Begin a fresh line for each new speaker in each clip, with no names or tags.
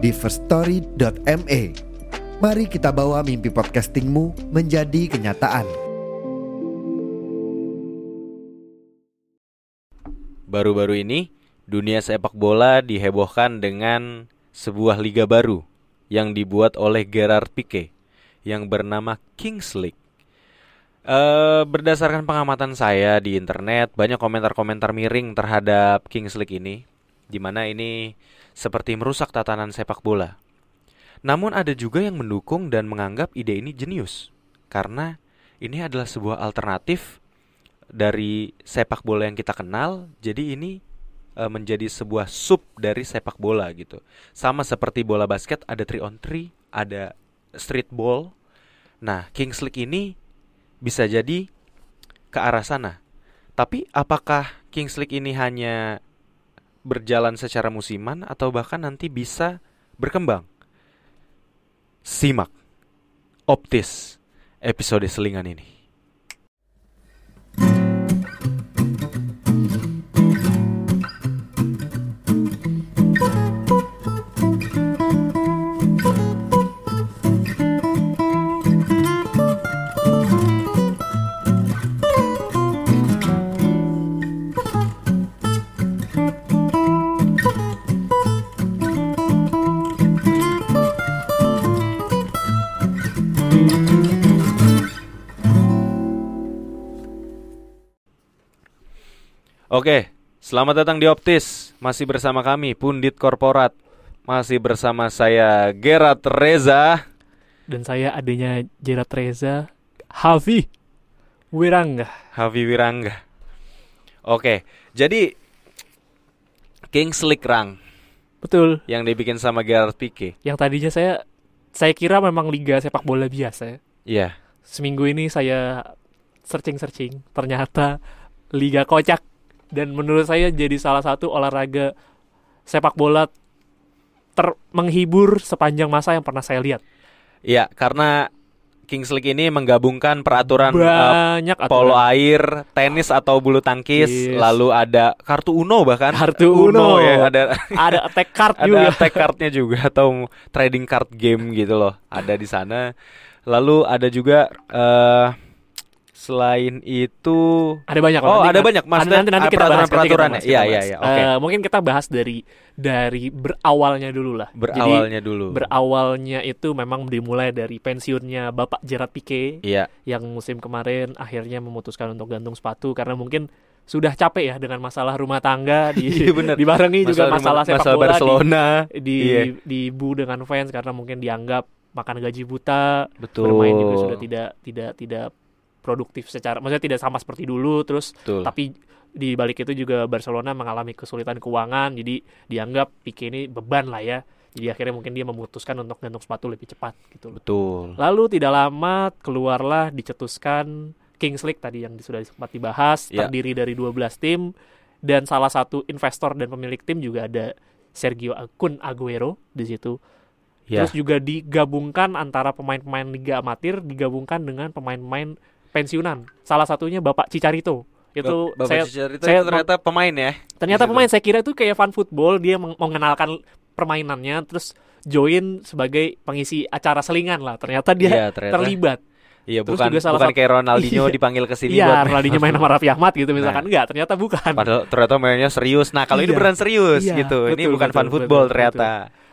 di firststory.me. Mari kita bawa mimpi podcastingmu menjadi kenyataan.
Baru-baru ini, dunia sepak bola dihebohkan dengan sebuah liga baru yang dibuat oleh Gerard Pique yang bernama Kings League. Uh, berdasarkan pengamatan saya di internet, banyak komentar-komentar miring terhadap Kings League ini, di mana ini seperti merusak tatanan sepak bola. Namun ada juga yang mendukung dan menganggap ide ini jenius, karena ini adalah sebuah alternatif dari sepak bola yang kita kenal, jadi ini uh, menjadi sebuah sub dari sepak bola gitu. Sama seperti bola basket ada 3 on 3, ada street ball. Nah, Kings League ini bisa jadi ke arah sana. Tapi apakah Kings League ini hanya berjalan secara musiman atau bahkan nanti bisa berkembang? Simak Optis episode selingan ini. Oke, selamat datang di Optis. Masih bersama kami Pundit Korporat. Masih bersama saya Gerat Reza
dan saya adanya Gerat Reza, Havi Wirangga.
Havi Wirangga. Oke, jadi Kings League Rang.
Betul.
Yang dibikin sama Gerard Pique.
Yang tadinya saya saya kira memang liga sepak bola biasa.
Iya.
Seminggu ini saya searching-searching, ternyata liga kocak dan menurut saya jadi salah satu olahraga sepak bola ter menghibur sepanjang masa yang pernah saya lihat.
Iya, karena Kings League ini menggabungkan peraturan
eh, banyak
uh, polo air, tenis atau bulu tangkis, yes. lalu ada kartu Uno bahkan.
Kartu Uno, Uno
ya, ada
ada attack card
ada
juga.
Ada attack cardnya juga atau trading card game gitu loh, ada di sana. Lalu ada juga uh, Selain itu
ada banyak.
Oh, nanti, ada banyak. Maksudnya
nanti, nanti kita bahas
peraturan Iya, iya, iya. Oke.
Uh, mungkin kita bahas dari dari berawalnya dulu lah.
Berawalnya
Jadi,
dulu.
Berawalnya itu memang dimulai dari pensiunnya Bapak Gerard Pique.
Iya.
Yang musim kemarin akhirnya memutuskan untuk gantung sepatu karena mungkin sudah capek ya dengan masalah rumah tangga di
iya, bener.
dibarengi masalah juga masalah sepak
masalah
bola
Barcelona
di di, iya. di bu dengan fans karena mungkin dianggap makan gaji buta
Betul.
bermain juga sudah tidak tidak tidak produktif secara maksudnya tidak sama seperti dulu terus
Betul.
tapi di balik itu juga Barcelona mengalami kesulitan keuangan jadi dianggap Pique ini beban lah ya jadi akhirnya mungkin dia memutuskan untuk gantung sepatu lebih cepat gitu
Betul.
Lalu tidak lama keluarlah dicetuskan Kings League tadi yang sudah sempat dibahas
Ya.
terdiri dari 12 tim dan salah satu investor dan pemilik tim juga ada Sergio Kun Aguero di situ.
Ya.
Terus juga digabungkan antara pemain-pemain liga amatir digabungkan dengan pemain-pemain pensiunan. Salah satunya Bapak Cicarito. Itu
Bapak
saya
Cicarito
saya
ternyata pemain ya.
ternyata
Di situ.
pemain saya kira itu kayak fan football dia meng- mengenalkan permainannya terus join sebagai pengisi acara selingan lah. Ternyata dia
Iya, ternyata.
terlibat.
Iya,
Terus
bukan
juga salah
bukan
satu-
kayak Ronaldinho
Iya.
dipanggil ke sini
Iya,
buat
Ronaldinho main sama Raffi Ahmad gitu misalkan.
Nah.
Enggak, ternyata bukan.
Padahal ternyata mainnya serius. Nah, kalau ini
Iya.
beneran serius
Iya,
gitu. ini
betul,
bukan
betul,
fan
betul,
football
betul,
ternyata.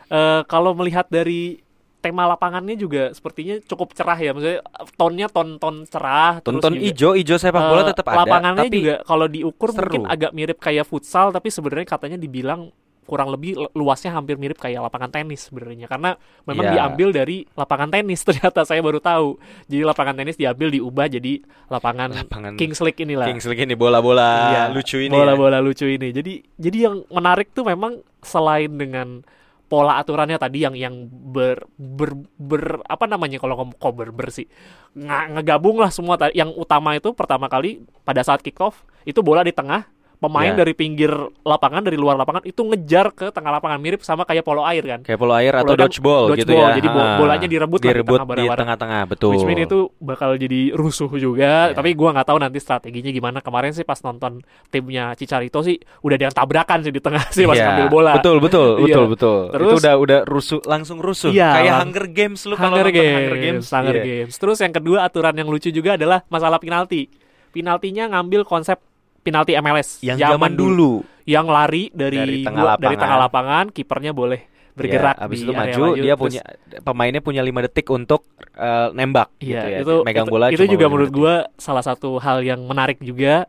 Eh, kalau melihat dari tema lapangannya juga sepertinya cukup cerah ya. Maksudnya tone-nya ton-ton cerah
Tonton ijo, ijo sepak bola
eh,
tetap ada.
Lapangannya
tapi
juga kalau diukur
seru.
mungkin agak mirip kayak futsal tapi sebenarnya katanya dibilang kurang lebih lu- luasnya hampir mirip kayak lapangan tenis sebenarnya karena memang
Iya.
diambil dari lapangan tenis ternyata saya baru tahu. Jadi lapangan tenis diambil diubah jadi lapangan,
lapangan
Kings League inilah.
Kings League ini bola-bola
Iya,
lucu ini. ya.
Bola-bola lucu ini. Jadi jadi yang menarik tuh memang selain dengan pola aturannya tadi yang yang ber ber, ber apa namanya kalau ngomong kok ber bersih nggak ngegabung lah semua yang utama itu pertama kali pada saat kick off itu bola di tengah pemain
Ya.
dari pinggir lapangan dari luar lapangan itu ngejar ke tengah lapangan mirip sama kayak polo air kan
Kayak polo air atau
Polo kan
dodgeball, gitu
dodgeball,
ya.
jadi
Ah.
bolanya direbut
direbut
tengah
di tengah-tengah, betul.
Which mean itu bakal jadi rusuh juga,
Ya.
tapi gua nggak tahu nanti strateginya gimana. Kemarin sih pas nonton timnya Cicarito sih udah ada yang tabrakan sih di tengah sih pas
Iya,
ngambil bola.
Betul, betul,
Iya.
betul, betul. itu
Terus-
udah udah rusuh langsung rusuh.
Iya,
Kayak
lang-
Hunger Games lu kalau
Hunger Games,
Hunger Games.
Hunger
Iya.
Games. Terus yang kedua aturan yang lucu juga adalah masalah penalti. Penaltinya ngambil konsep penalti MLS
Yang zaman dulu.
yang lari dari
Dari tengah
dari
lapangan.
tengah lapangan, kipernya boleh bergerak
Ya, abis itu
area
maju, dia
Terus-
punya pemainnya punya lima detik untuk eh, nembak
Iya,
gitu ya.
itu
megang
itu,
bola
itu juga menurut gua salah satu hal yang menarik juga.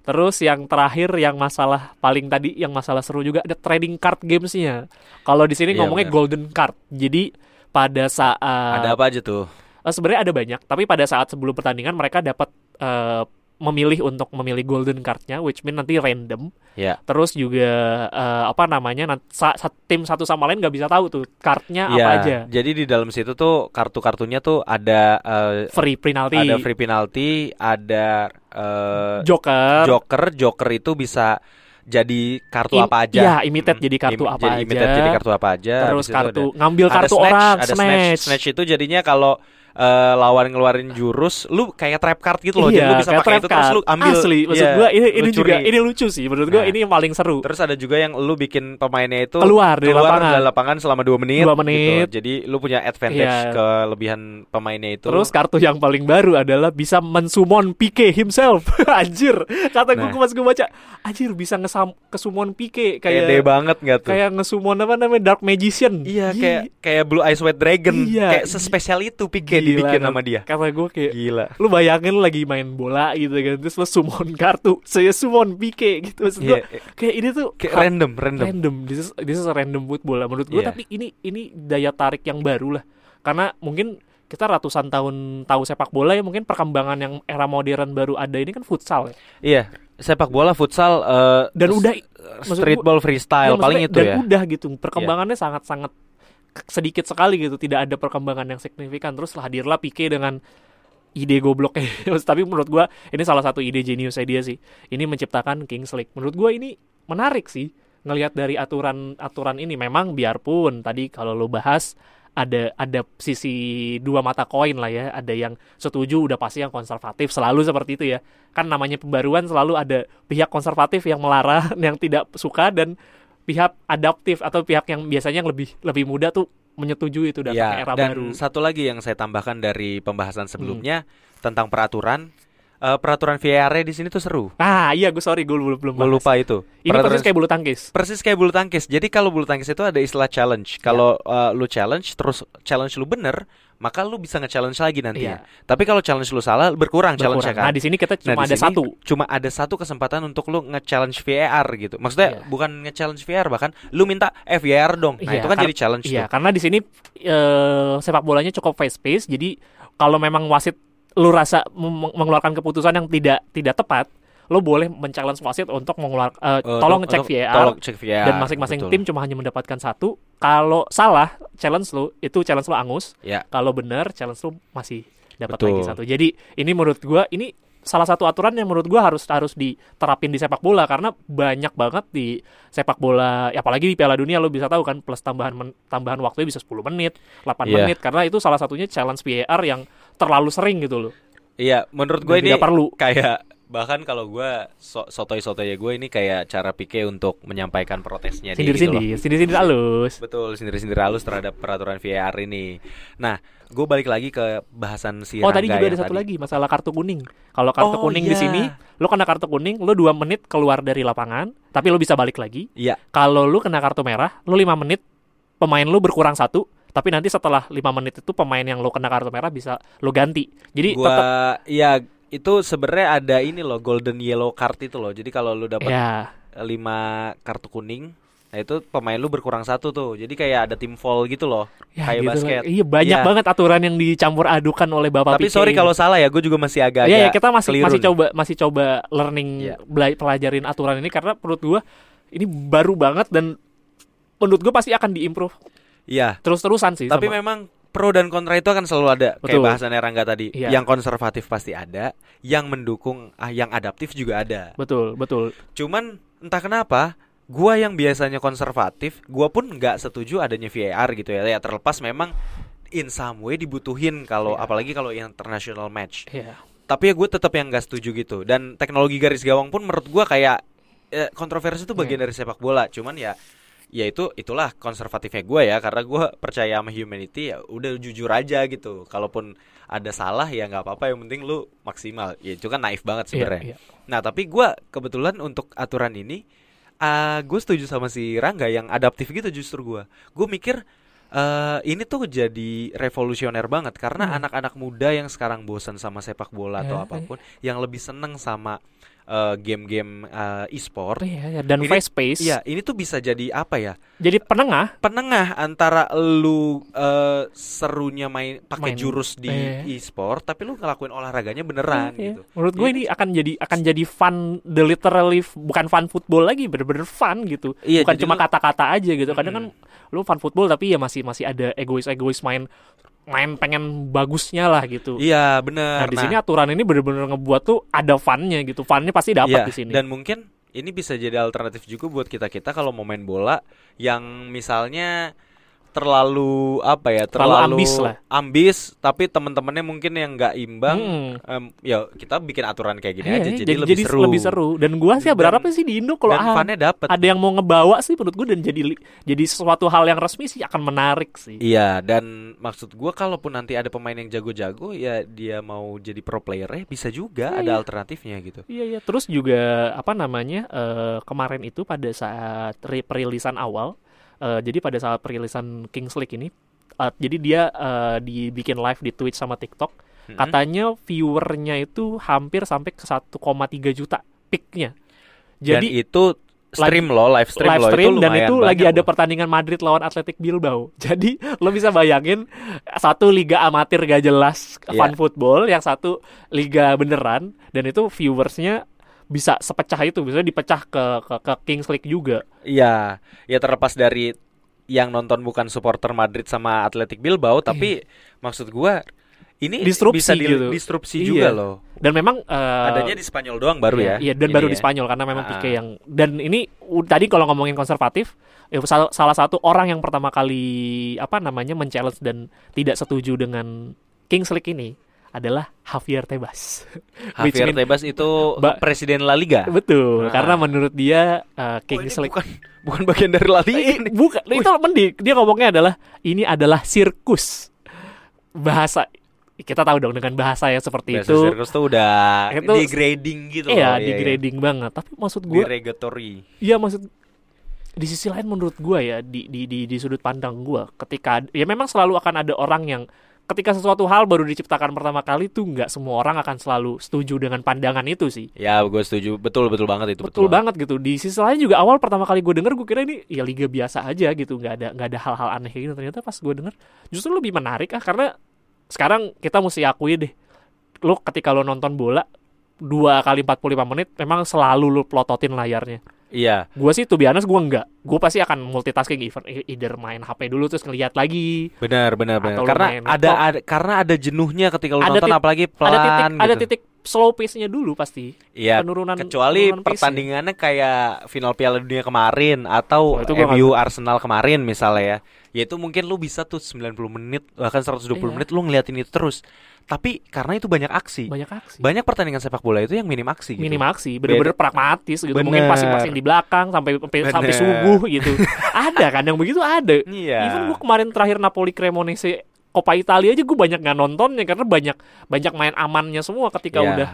Terus yang terakhir yang masalah paling tadi yang masalah seru juga ada trading card gamesnya. Kalau di sini
Iya,
ngomongnya
benar.
golden card. Jadi pada saat
ada apa aja tuh?
Eh, sebenarnya ada banyak, tapi pada saat sebelum pertandingan mereka dapat eh, memilih untuk memilih golden cardnya, which mean nanti random.
Ya.
Terus juga eh, apa namanya, nanti sa- sa- tim satu sama lain nggak bisa tahu tuh cardnya apa
Iya,
aja.
Jadi di dalam situ tuh kartu-kartunya tuh ada eh,
Free penalti,
ada free penalty, ada eh,
joker,
joker, joker itu bisa jadi kartu
Im-
apa aja.
iya, imitate jadi kartu
Im-
apa
jadi
aja.
imitate jadi kartu apa aja.
terus kartu
ada-
ngambil
ada
kartu
snatch,
orang,
ada
snatch.
snatch. itu jadinya kalau eh, lawan ngeluarin jurus, lu kayak trap card gitu loh. jadi
iya,
lu bisa
kayak
pakai
trap
itu terus
card.
lu ambil.
Asli, maksud
Iya,
gua ini ini juga
curi.
ini lucu sih. Menurut gua
Nah.
ini yang paling seru.
Terus ada juga yang lu bikin pemainnya itu
Keluar dari lapangan.
dari lapangan selama 2 menit.
Dua menit.
gitu. Jadi lu punya advantage
Iya.
kelebihan pemainnya itu.
Terus kartu yang paling baru adalah bisa mensumon Pique himself. anjir. Kata
Nah.
pas gue baca, anjir bisa ngesam kesumon Pique
pede
kayak
banget nggak tuh?
kayak ngesumon apa namanya Dark Magician.
Iya
Ih,
kayak kayak Blue Eyes White Dragon
Iya.
kayak sespesial itu Pique
gila,
dibikin sama dia.
Kata gue kayak
Gila.
lu bayangin lu lagi main bola gitu kan terus lu summon kartu saya summon Pique gitu maksud gua,
Iya,
kayak ini tuh
kayak random, random.
random this is, this is a random lah menurut gue
Iya.
tapi ini ini daya tarik yang baru lah karena mungkin kita ratusan tahun tahu sepak bola ya mungkin perkembangan yang era modern baru ada ini kan futsal ya.
Iya, sepak bola futsal eh,
dan udah maksud
streetball
Ya,
freestyle
maksudnya-
paling itu
dan
ya.
udah gitu perkembangannya sangat-sangat sedikit sekali gitu tidak ada perkembangan yang signifikan. Terus lah hadirlah Pique dengan ide gobloknya tapi menurut gua ini salah satu ide jeniusnya dia sih. Ini menciptakan Kings League. Menurut gua ini menarik sih ngelihat dari aturan aturan ini. Memang biarpun tadi kalau lo bahas ada ada sisi dua mata koin lah ya. Ada yang setuju udah pasti yang konservatif selalu seperti itu ya. Kan namanya pembaruan selalu ada pihak konservatif yang melarang yang tidak suka dan pihak adaptif atau pihak yang biasanya yang lebih lebih muda tuh menyetujui itu datang
Ya,
era
dan
baru.
satu lagi yang saya tambahkan dari pembahasan
Hmm.
sebelumnya tentang peraturan, Eh, peraturan VAR di sini tuh seru.
Ah iya gue sorry gue belum belum
Gue lupa itu.
Ini
Peraturan-
persis kayak bulu tangkis.
persis kayak bulu tangkis. Jadi kalau bulu tangkis itu ada istilah challenge. Kalau eh, lu challenge terus challenge lu bener, maka lu bisa nge-challenge lagi nantinya. Tapi kalau challenge lu salah berkurang, challenge
Berkurang.
kan.
Nah di sini kita
Nah,
cuma
di
ada satu.
Cuma ada satu kesempatan untuk lu nge-challenge VAR gitu. Maksudnya
Iya.
bukan nge-challenge VAR bahkan lu minta eh VAR dong. Nah,
Iya,
itu kan jadi challenge
Iya,
tuh.
karena di sini eh, sepak bolanya cukup fast pace. Jadi kalau memang wasit lu rasa mengeluarkan keputusan yang tidak tidak tepat, lo boleh men-challenge wasit untuk mengeluarkan
Eh,
tolong
untuk-
ngecek
untuk-
VAR
Tolong cek VAR.
dan masing-masing tim cuma hanya mendapatkan satu. Kalau salah challenge lu itu challenge lu angus.
Ya.
Kalau benar challenge lu masih dapat
Betul.
lagi satu. Jadi ini menurut gua ini salah satu aturan yang menurut gua harus harus diterapin di sepak bola karena banyak banget di sepak bola ya apalagi di Piala Dunia lo bisa tahu kan plus tambahan men- tambahan waktunya bisa 10 menit, 8
Iya.
menit karena itu salah satunya challenge VAR yang terlalu sering gitu loh.
Iya, menurut gue ini
tidak perlu.
kayak bahkan kalau gue so sotoy-sotoy gue ini kayak cara Pique untuk menyampaikan protesnya dia gitu loh.
Sindir-sindir, sindir-sindir halus.
Betul, sindir-sindir halus terhadap peraturan VAR ini. Nah, gue balik lagi ke bahasan si
Oh tadi juga ada satu
tadi.
lagi masalah kartu kuning. Kalau kartu
Oh,
kuning di
iya.
sini, lo kena kartu kuning, lo dua menit keluar dari lapangan, tapi lo bisa balik lagi.
Iya,
Kalau lu kena kartu merah, lu 5 menit pemain lu berkurang satu, tapi nanti setelah 5 menit itu pemain yang lu kena kartu merah bisa lu ganti. Jadi
gua
tetap
iya itu sebenarnya ada ini loh golden yellow card itu loh. Jadi kalau lu dapat
ya
lima kartu kuning, nah itu pemain lu berkurang satu tuh. Jadi kayak ada tim fall gitu loh.
ya
kayak
gitu lah.
basket.
Iya banyak
Iya.
banget aturan yang dicampur adukan oleh Bapak
Tapi
Pique
sorry kalau salah ya, gue juga masih agak-agak
Iya ya, kita masih
keliru
masih
nih.
coba masih coba learning bela- pelajarin aturan ini karena menurut gua ini baru banget dan menurut gue pasti akan diimprove
Iya.
terus-terusan sih.
Tapi
sama-
memang pro dan kontra itu akan selalu ada. Kayak
Betul.
bahasannya Rangga tadi.
Iya.
Yang konservatif pasti ada, yang mendukung, ah, yang adaptif juga ada.
betul betul.
Cuman entah kenapa, gua yang biasanya konservatif, gua pun nggak setuju adanya VAR gitu ya. Ya terlepas memang in some way dibutuhin kalau
Iya.
apalagi kalau international match.
Iya.
Tapi ya gue tetap yang nggak setuju gitu. Dan teknologi garis gawang pun menurut gua kayak eh, kontroversi itu bagian
Iya.
dari sepak bola. Cuman ya ya itu itulah konservatifnya gue ya karena gue percaya sama humanity ya udah jujur aja gitu. Kalaupun ada salah ya nggak apa-apa yang penting lu maksimal. Ya itu kan naif banget
Iya,
sebenarnya.
iya.
nah tapi gue kebetulan untuk aturan ini ah gue setuju sama si Rangga yang adaptif gitu justru gue gue mikir eh ini tuh jadi revolusioner banget karena
Hmm.
anak-anak muda yang sekarang bosan sama sepak bola atau
Ya,
apa pun yang lebih seneng sama eh, game-game eh, e-sport
Iya, iya. dan
Ini-
fast pace.
Iya, ini tuh bisa jadi apa ya?
Jadi penengah
Penengah antara lu eh, serunya main pakai jurus di
iya.
e-sport, tapi lu ngelakuin olahraganya beneran
Iya,
gitu.
Menurut gue
Ini-
ini akan jadi akan jadi fun the literally bukan fun football lagi bener-bener fun gitu.
Iya,
bukan cuma
lu-
kata-kata aja gitu. Kadang kan
Mm-mm.
lu fun football tapi ya masih masih ada egois-egois main main pengen bagusnya lah gitu.
Iya, bener.
Nah, di sini aturan ini bener-bener ngebuat tuh ada funnya gitu. Funnya pasti dapat
Iya,
di sini.
Dan mungkin ini bisa jadi alternatif juga buat kita-kita kalau mau main bola yang misalnya terlalu apa ya?
Terlalu
Terlalu,
ambis lah.
ambis, tapi teman-temannya mungkin yang nggak imbang.
Mm.
em, ya kita bikin aturan kayak gini
Iya,
aja
iya,
jadi, lebih seru.
lebih seru. Dan gua sih
Dan-
berharapnya sih di Indo kalau ah,
dapet.
ada yang mau ngebawa sih menurut gue dan jadi jadi sesuatu hal yang resmi sih akan menarik sih.
Iya, dan maksud gua kalaupun nanti ada pemain yang jago-jago ya dia mau jadi pro player eh bisa juga
Iya,
ada
iya.
alternatifnya gitu.
Iya iya. Terus juga apa namanya eh, kemarin itu pada saat ri- perilisan awal, eh, jadi pada saat perilisan Kings League ini, eh, jadi dia eh, dibikin live di Twitch sama TikTok.
Mm-mm.
Katanya viewernya itu hampir sampai ke 1,3 juta peaknya.
dan
Jadi
itu stream lo, live stream
live
lo
stream
itu
dan itu lagi ada
loh.
pertandingan Madrid lawan Athletic Bilbao. Jadi lo bisa bayangin satu liga amatir gak jelas
Iya.
fun football, yang satu liga beneran dan itu viewersnya bisa sepecah itu, bisa dipecah ke ke, ke Kings League juga.
Iya, ya terlepas dari yang nonton bukan supporter Madrid sama Athletic Bilbao, tapi maksud gua ini
Disrupsi
bisa di-
gitu.
disrupsi
Iya.
juga loh.
Dan memang eh,
Adanya di Spanyol doang baru
iya,
ya.
Iya, dan
Ini
baru
ya.
di Spanyol karena memang
Ah.
Pique yang dan ini tadi kalau ngomongin konservatif, ya, sal- salah satu orang yang pertama kali apa namanya men-challenge dan tidak setuju dengan Kings League ini adalah Javier Tebas.
Javier
mean-
Tebas itu
Ba-
presiden La Liga.
Betul,
Ah.
karena menurut dia uh,
Oh, ini
League
bukan bukan bagian dari La Liga
Eh,
ini.
bukan itu mending dia ngomongnya adalah ini adalah sirkus bahasa kita tahu dong dengan bahasa yang seperti
Bahasa
itu
sirkus tuh udah
Itu-
degrading gitu
iya
loh.
degrading banget tapi maksud gue
Derogatory.
Iya maksud di sisi lain menurut gua ya di di di, di sudut pandang gua ketika ya memang selalu akan ada orang yang ketika sesuatu hal baru diciptakan pertama kali tuh nggak semua orang akan selalu setuju dengan pandangan itu sih.
Ya, gue setuju. Betul betul banget itu.
Betul banget gitu. Di sisi lain juga awal pertama kali gue denger gue kira ini ya liga biasa aja gitu, nggak ada nggak ada hal-hal aneh gitu. Ternyata pas gue denger justru lebih menarik ah karena sekarang kita mesti akui deh, lo ketika lo nonton bola dua kali 45 menit memang selalu lo plototin layarnya.
Iya.
Gue sih tuh biasa gue enggak. Gue pasti akan multitasking even either main HP dulu terus ngeliat lagi.
Benar benar benar.
Lu
Karena ada, ada karena ada jenuhnya ketika lu
Ada
nonton
tit-
apalagi pelan
ada titik ada
gitu.
titik slow pace-nya dulu pasti.
Iya,
penurunan
kecuali
penurunan
pertandingannya kayak final Piala Dunia kemarin atau
Oh, itu gua
MU Arsenal kemarin misalnya ya. Ya itu mungkin lu bisa tuh 90 menit bahkan 120
Iya.
menit lu ngeliatin itu terus. Tapi karena itu banyak aksi.
Banyak aksi.
Banyak pertandingan sepak bola itu yang minim aksi gitu.
Minim aksi, bener-bener pragmatis gitu. Mungkin
Bener.
passing-passing di belakang sampai sampai, sampai
Bener.
subuh gitu. ada kan yang begitu ada.
Iya.
Even gue kemarin terakhir Napoli Cremonese Coppa Italia aja gue banyak nggak nontonnya karena banyak banyak main amannya semua ketika
Iya.
udah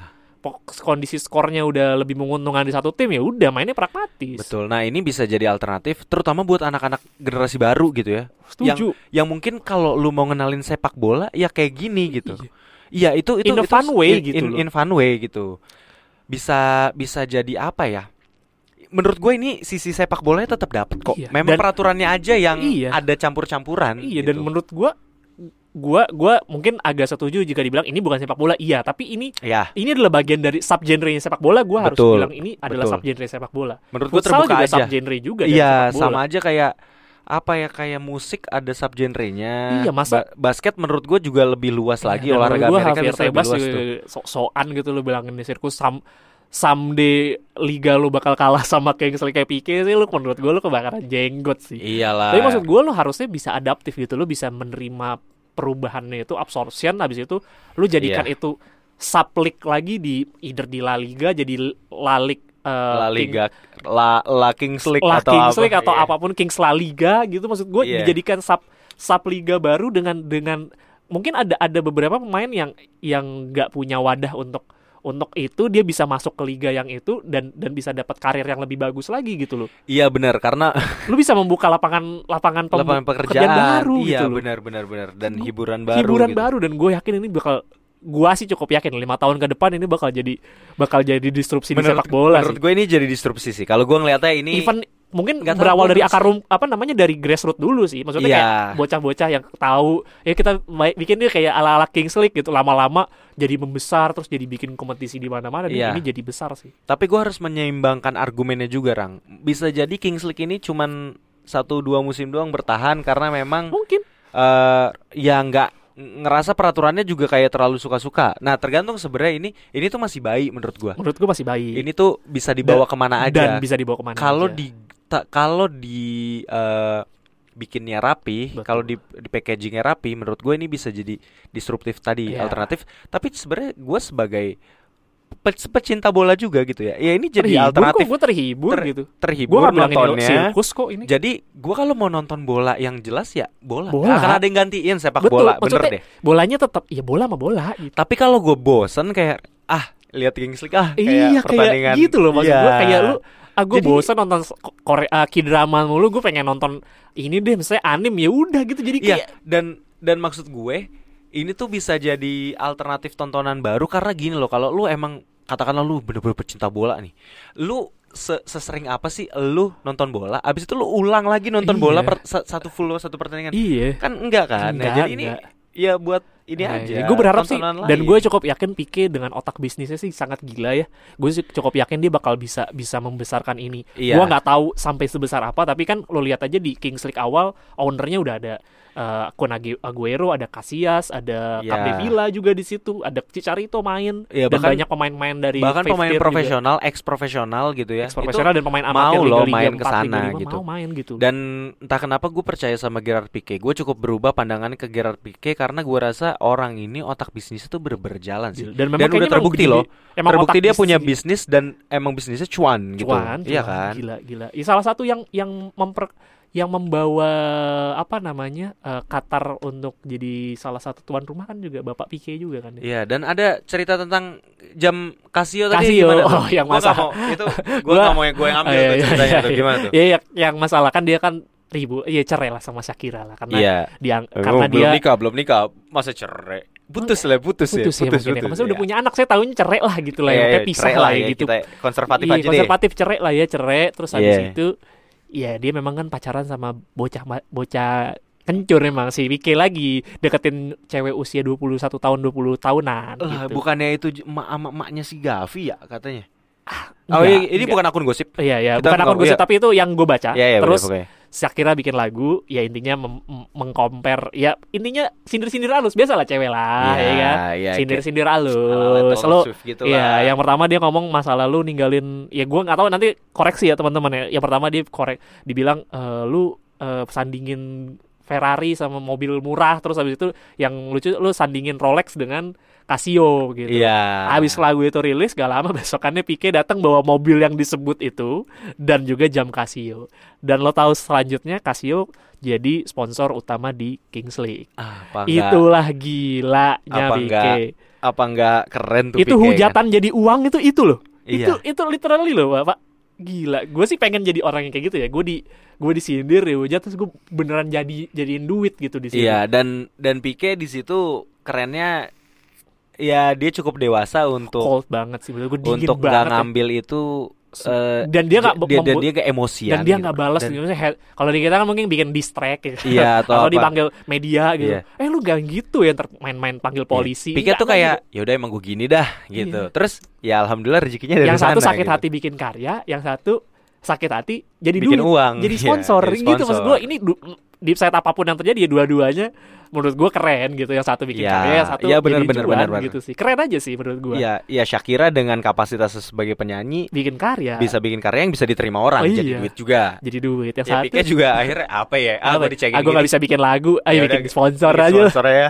kondisi skornya udah lebih menguntungkan di satu tim ya udah mainnya pragmatis.
Betul. Nah, ini bisa jadi alternatif terutama buat anak-anak generasi baru gitu ya.
Setuju.
Yang mungkin kalau lu mau ngenalin sepak bola ya kayak gini gitu.
Iya.
Iya, itu itu
In a
itu
fun way
in,
gitu
in,
loh.
in fun way gitu. Bisa bisa jadi apa ya? Menurut gue ini sisi sepak bolanya tetap dapat kok.
Iya.
Memang
Dan-
peraturannya aja yang
Iya.
ada campur-campuran.
Iya
gitu.
dan menurut gua gua gua mungkin agak setuju jika dibilang ini bukan sepak bola iya tapi ini
ya,
ini adalah bagian dari subgenre sepak bola gua harus bilang ini adalah subgenre sepak bola
menurut
futsal
terbuka
juga
aja.
subgenre juga
Iya, sama aja kayak apa ya kayak musik ada subgenrenya.
Iya, masa-
Ba- basket menurut gue juga lebih luas lagi
Dan
olahraga
gua
Amerika bisa lebih luas tuh.
sok-sokan gitu lo bilangin di sirkus sam someday liga lu bakal kalah sama kayak misalnya kayak Pique sih lu menurut gue lu kebakaran jenggot sih.
Iyalah.
Tapi maksud gue lu harusnya bisa adaptif gitu, lu bisa menerima perubahannya itu absorption habis itu lu jadikan
Iya.
itu sublik lagi di either di La Liga jadi La Liga eh,
La
King-
Liga, La, La Kings League
La
atau
Kings
apa?
League atau
Iya.
apa pun Kings La Liga gitu maksud gue
Iya.
dijadikan sub sub liga baru dengan dengan mungkin ada ada beberapa pemain yang yang nggak punya wadah untuk untuk itu dia bisa masuk ke liga yang itu dan dan bisa dapat karir yang lebih bagus lagi gitu loh.
Iya benar karena
Lu bisa membuka lapangan lapangan, pembu-
lapangan pekerjaan,
baru
iya
gitu loh.
benar benar benar dan hiburan baru
hiburan
gitu.
baru dan gue yakin ini bakal gua sih cukup yakin lima tahun ke depan ini bakal jadi bakal jadi disrupsi di
Menurut,
sepak bola
menurut
sih.
gue ini jadi disrupsi sih. Kalau gue ngelihatnya ini
Even mungkin
tahu,
berawal dari akar rum apa namanya dari grassroots dulu sih maksudnya
Iya.
kayak bocah-bocah yang tahu ya kita bikin dia kayak ala-ala Kings League gitu lama-lama jadi membesar terus jadi bikin kompetisi di mana-mana dan
Iya.
ini jadi besar sih
Tapi gue harus menyeimbangkan argumennya juga, Rang. Bisa jadi Kings League ini cuman satu dua musim doang bertahan karena memang
mungkin
eh ya nggak ngerasa peraturannya juga kayak terlalu suka-suka. Nah tergantung sebenarnya ini ini tuh masih bayi menurut gua.
menurut gue masih bayi
Ini tuh bisa dibawa ke mana
dan
aja.
bisa dibawa ke mana
Kalau
aja.
di ta- kalau di eh, bikinnya rapi, kalau di di packagingnya rapi, menurut gue ini bisa jadi disruptif tadi,
Iya.
alternatif. Tapi sebenarnya gue sebagai pe- pecinta bola juga gitu ya. Ya ini jadi
terhibur
alternatif
gue terhibur
ter-
gitu gue
terhibur
ini
nontonnya.
sirkus kok ini
Jadi gua kalau mau nonton bola yang jelas ya bola.
Bola.
Nggak akan ada yang gantiin sepak
Betul,
bola, bener deh.
bolanya tetap ya bola sama bola gitu
Tapi kalau gue bosen kayak ah lihat Kings League ah kayak
iya
pertandingan
kayak gitu loh maksud
Iya.
gue kayak lu ah gue
Jadi-
bosan nonton Korea uh, K-drama mulu gue pengen nonton ini deh misalnya anim ya udah gitu jadi
Iya,
kayak
dan dan maksud gue ini tuh bisa jadi alternatif tontonan baru karena gini loh kalau lu emang katakanlah lu bener-bener pecinta bola nih. Lu se- sesering apa sih lu nonton bola abis itu lu ulang lagi nonton
Iya.
bola per- sa- satu full satu pertandingan.
iya
Kan enggak kan? Nah,
Enggak,
jadi ini
enggak.
ya buat ini aja.
gue berharap sih
tontonan
dan
lain.
gue cukup yakin Pique dengan otak bisnisnya sih sangat gila ya gue sih cukup yakin dia bakal bisa bisa membesarkan ini
Iya.
gue nggak tahu sampai sebesar apa tapi kan lo lihat aja di Kings League awal ownernya udah ada uh, Kun Agu- Aguero ada Casillas ada
Iya.
Capdevila juga di situ ada Cicarito main
Iya,
dan
bahkan-
banyak pemain-pemain dari
bahkan
Faith
pemain
juga.
profesional, ex profesional gitu ya.
ex profesional dan pemain
mau
amatir
loh
Liga
main
Liga
ke
4,
sana
Liga 5
gitu.
mau main gitu
Dan entah kenapa gue percaya sama Gerard Pique. Gue cukup berubah pandangan ke Gerard Pique karena gue rasa orang ini otak bisnisnya tuh ber- berjalan sih.
dan memang
Dan udah terbukti loh.
emang
terbukti dia punya
bisnis-
bisnis dan emang bisnisnya cuan gitu.
Cuan,
iya
cuan.
kan?
Gila, gila. Ya, salah satu yang yang memper yang membawa apa namanya eh, Qatar untuk jadi salah satu tuan rumah kan juga Bapak Pique juga kan. ya.
Iya, dan ada cerita tentang jam Casio tadi
Casio,
gimana tuh?
oh, yang
Gua nggak
masa-
mau itu
Gua-
nggak mau yang gue yang ambil
Oh, iya,
tuh
iya,
ceritanya
iya,
tuh
iya.
gimana tuh?
Ya, yang, yang masalah kan dia kan ribu, ya cerai lah sama Shakira lah karena
Iya.
dia
Oh,
karena
belum
dia
nikah, belum nikah, masa cerai? Putus lah, putus, ya,
putus ya mungkin ya. Maksudnya udah
ya.
punya anak, saya tahunya cerai lah gitu lah,
Iya,
ya,
iya,
kayak pisah lah
ya,
ya gitu.
Konservatif
Iya,
aja deh.
konservatif cerai lah ya cerai terus habis
Iya.
itu ya dia memang kan pacaran sama bocah bocah kencur emang si Pique lagi deketin cewek usia 21 tahun 20 tahunan
Lah,
gitu.
bukannya itu emak emaknya si Gavi ya katanya?
Enggak,
oh, iya, ini
enggak.
bukan akun gosip.
Iya ya,
Kita
bukan akun gosip
iya.
tapi itu yang gue baca.
Iya, iya,
Terus
bener, pokoknya.
Shakira bikin lagu, ya intinya mengcompare, ya intinya sindir-sindir halus biasa lah cewek lah,
Iya,
ya kan?
iya,
Sindir-sindir halus.
Swift gitu
Iya,
lah.
yang pertama dia ngomong masa lalu ninggalin, ya gue nggak tahu nanti koreksi ya teman-teman ya. Yang pertama dia korek, dibilang "Eh, lu eh, sandingin Ferrari sama mobil murah, terus habis itu yang lucu lu sandingin Rolex dengan Casio gitu.
Iya.
Habis lagu itu rilis gak lama besokannya Pique datang bawa mobil yang disebut itu dan juga jam Casio. Dan lo tahu selanjutnya Casio jadi sponsor utama di Kings League.
Apa enggak,
Itulah gilanya
Apa
Pique.
enggak apa enggak keren tuh
Itu
Pique, kan?
hujatan jadi uang itu itu loh.
Iya.
Itu itu literally loh, Bapak. Gila, gue sih pengen jadi orang yang kayak gitu ya. Gue di gue disindir dihujat terus gue beneran jadi jadiin duit gitu di sini.
Iya, dan dan Pique di situ kerennya ya dia cukup dewasa untuk
Cold banget sih, gue dingin
untuk nggak
banget. ya.
ngambil itu eh,
dan dia nggak
dia, dan dia gak emosian
dan dia
gitu.
nggak balas gitu. Maksudnya, he- kalau di kita kan mungkin bikin distract gitu.
Iya, atau apa.
dipanggil media gitu.
Iya.
Eh lu gak gitu ya main-main panggil polisi.
Pique
Nggak,
tuh kayak ya udah emang gue gini dah gitu.
Iya.
Terus ya alhamdulillah rezekinya
gitu.
dari
yang satu
sana,
sakit
gitu.
hati bikin karya, yang satu sakit hati jadi
Bikin
duit,
uang.
jadi
Iya,
sponsor
jadi
gitu maksud
sponsor.
gue ini di saat apa pun yang terjadi ya dua-duanya menurut gue keren gitu yang satu bikin
Iya,
karya satu
iya, benar,
jadi
benar,
cuan
benar.
gitu sih keren aja sih menurut gue
Iya, iya Shakira dengan kapasitas sebagai penyanyi
bikin karya
bisa bikin karya yang bisa diterima orang
Oh,
jadi
iya.
duit juga.
jadi duit yang
Ya,
satu
juga akhirnya apa ya? Ah,
apa
gua
ya?
dicekin
ah, gue
gini.
gak bisa bikin lagu ayo
Ya
bikin
udah,
sponsor
bikin
aja
Sponsor ya.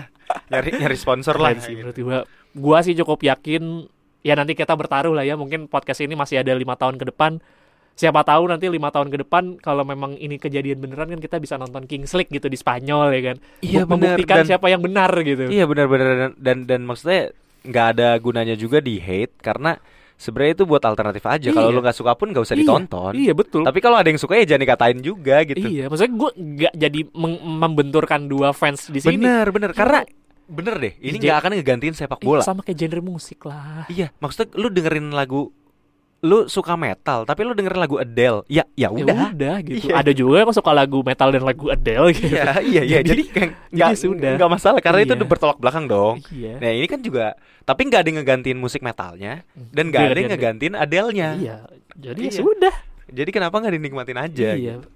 Nyari nyari sponsor lah.
Sih menurut gua. Gua sih cukup yakin ya nanti kita bertaruh lah ya mungkin podcast ini masih ada lima tahun ke depan. Siapa tahu nanti lima tahun ke depan kalau memang ini kejadian beneran kan kita bisa nonton Kings League gitu di Spanyol ya kan.
Iya.
Membuktikan
Dan-
siapa yang benar gitu.
Iya benar-benar dan, dan dan maksudnya nggak ada gunanya juga di hate karena sebenarnya itu buat alternatif aja. Kalau
Iya.
lu nggak suka pun nggak usah
Iya,
ditonton.
Iya betul.
Tapi kalau ada yang suka ya jangan dikatain juga gitu.
Iya, maksudnya gue nggak jadi membenturkan dua fans di sini.
Bener bener karena bener deh ini
Iya.
nggak akan ngegantiin sepak
Iya,
bola.
sama kayak genre musik lah.
Iya maksudnya lu dengerin lagu lu suka metal tapi lu dengerin lagu Adele ya ya
Ya
udah.
udah gitu.
Iya.
Ada juga yang suka lagu metal dan lagu Adele gitu.
Iya iya iya
Jadi-
nggak
sudah.
nggak masalah karena itu
Iya.
udah bertolak belakang dong.
Iya.
Nah ini kan juga tapi nggak ada yang ngegantiin musik metalnya dan nggak ada yang ngegantiin Adele-nya.
Iya. Jadi ya
Iya.
sudah.
Jadi kenapa nggak dinikmatin aja?
Iya.
gitu?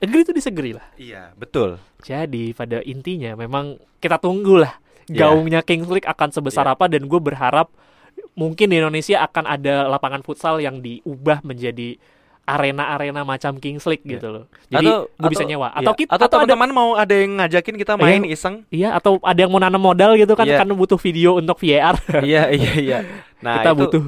Agree itu disegeri lah.
Iya betul.
Jadi pada intinya memang kita tunggulah
Iya.
gaungnya Kings League akan sebesar
Iya.
apa dan gue berharap mungkin di Indonesia akan ada lapangan futsal yang diubah menjadi arena-arena macam Kings League
Iya.
gitu loh. Jadi gue bisa nyewa atau
iya.
kita
atau,
atau ada
teman-teman mau ada yang ngajakin kita main iseng.
iya atau ada yang mau nanam modal gitu kan
Iya.
kan butuh video untuk VAR.
iya iya iya. Nah
kita
itu
butuh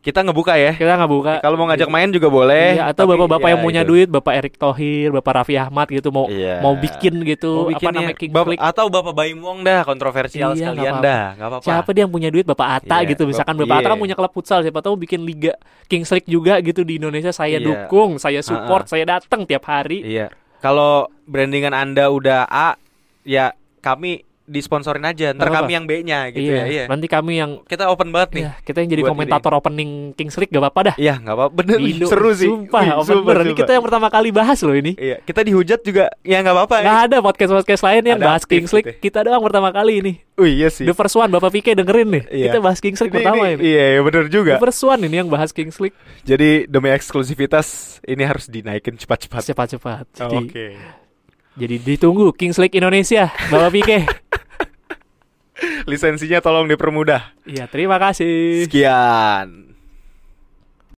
kita ngebuka ya.
kita nggak buka.
Kalau mau ngajak main juga boleh.
Iya, atau bapak-bapak
ya
yang punya
itu.
duit, Bapak Erick Thohir, Bapak Raffi Ahmad gitu mau
Iya.
mau bikin gitu
Mau bikin
apa
ya,
namanya
Bap- atau Bapak Baim Wong dah kontroversial
Iya,
sekalian
nggak
dah, nggak apa-apa.
Siapa dia yang punya duit Bapak Atta
Iya,
gitu Misalkan
Bap-
Bapak Atta
iya.
kan punya klub futsal Siapa tahu bikin liga Kings League juga gitu di Indonesia Saya
Iya.
dukung Saya support Saya datang tiap hari
Iya. Kalau brandingan Anda udah A, ya kami disponsorin aja. Ntar
Nggak
kami yang B-nya gitu ya. Iya.
Nanti kami yang
Kita open banget nih.
Iya, Kita yang jadi
buat
komentator opening Kings League Gak apa-apa dah
Iya, nggak apa-apa. Bener,
Indo-
seru sih.
Sumpah
Wih,
open bener. Ini
sumpah.
kita yang pertama kali bahas loh ini
Iya, kita dihujat juga ya nggak apa-apa.
Gak ada podcast-podcast lain yang
Ada
bahas Kings League
gitu ya.
Kita doang pertama kali ini
Wih, iya sih.
The first one Bapak Pike dengerin nih
Iya.
Kita bahas Kings League
Ini-
pertama
ini-
ini
Iya, iya, bener juga.
The first one ini yang bahas Kings League
Jadi demi eksklusivitas ini harus dinaikin cepat-cepat.
Cepat-cepat Jadi,
Oh, Oke.
jadi ditunggu Kings League Indonesia Bapak Pike
Lisensinya tolong dipermudah.
Iya terima kasih
Sekian.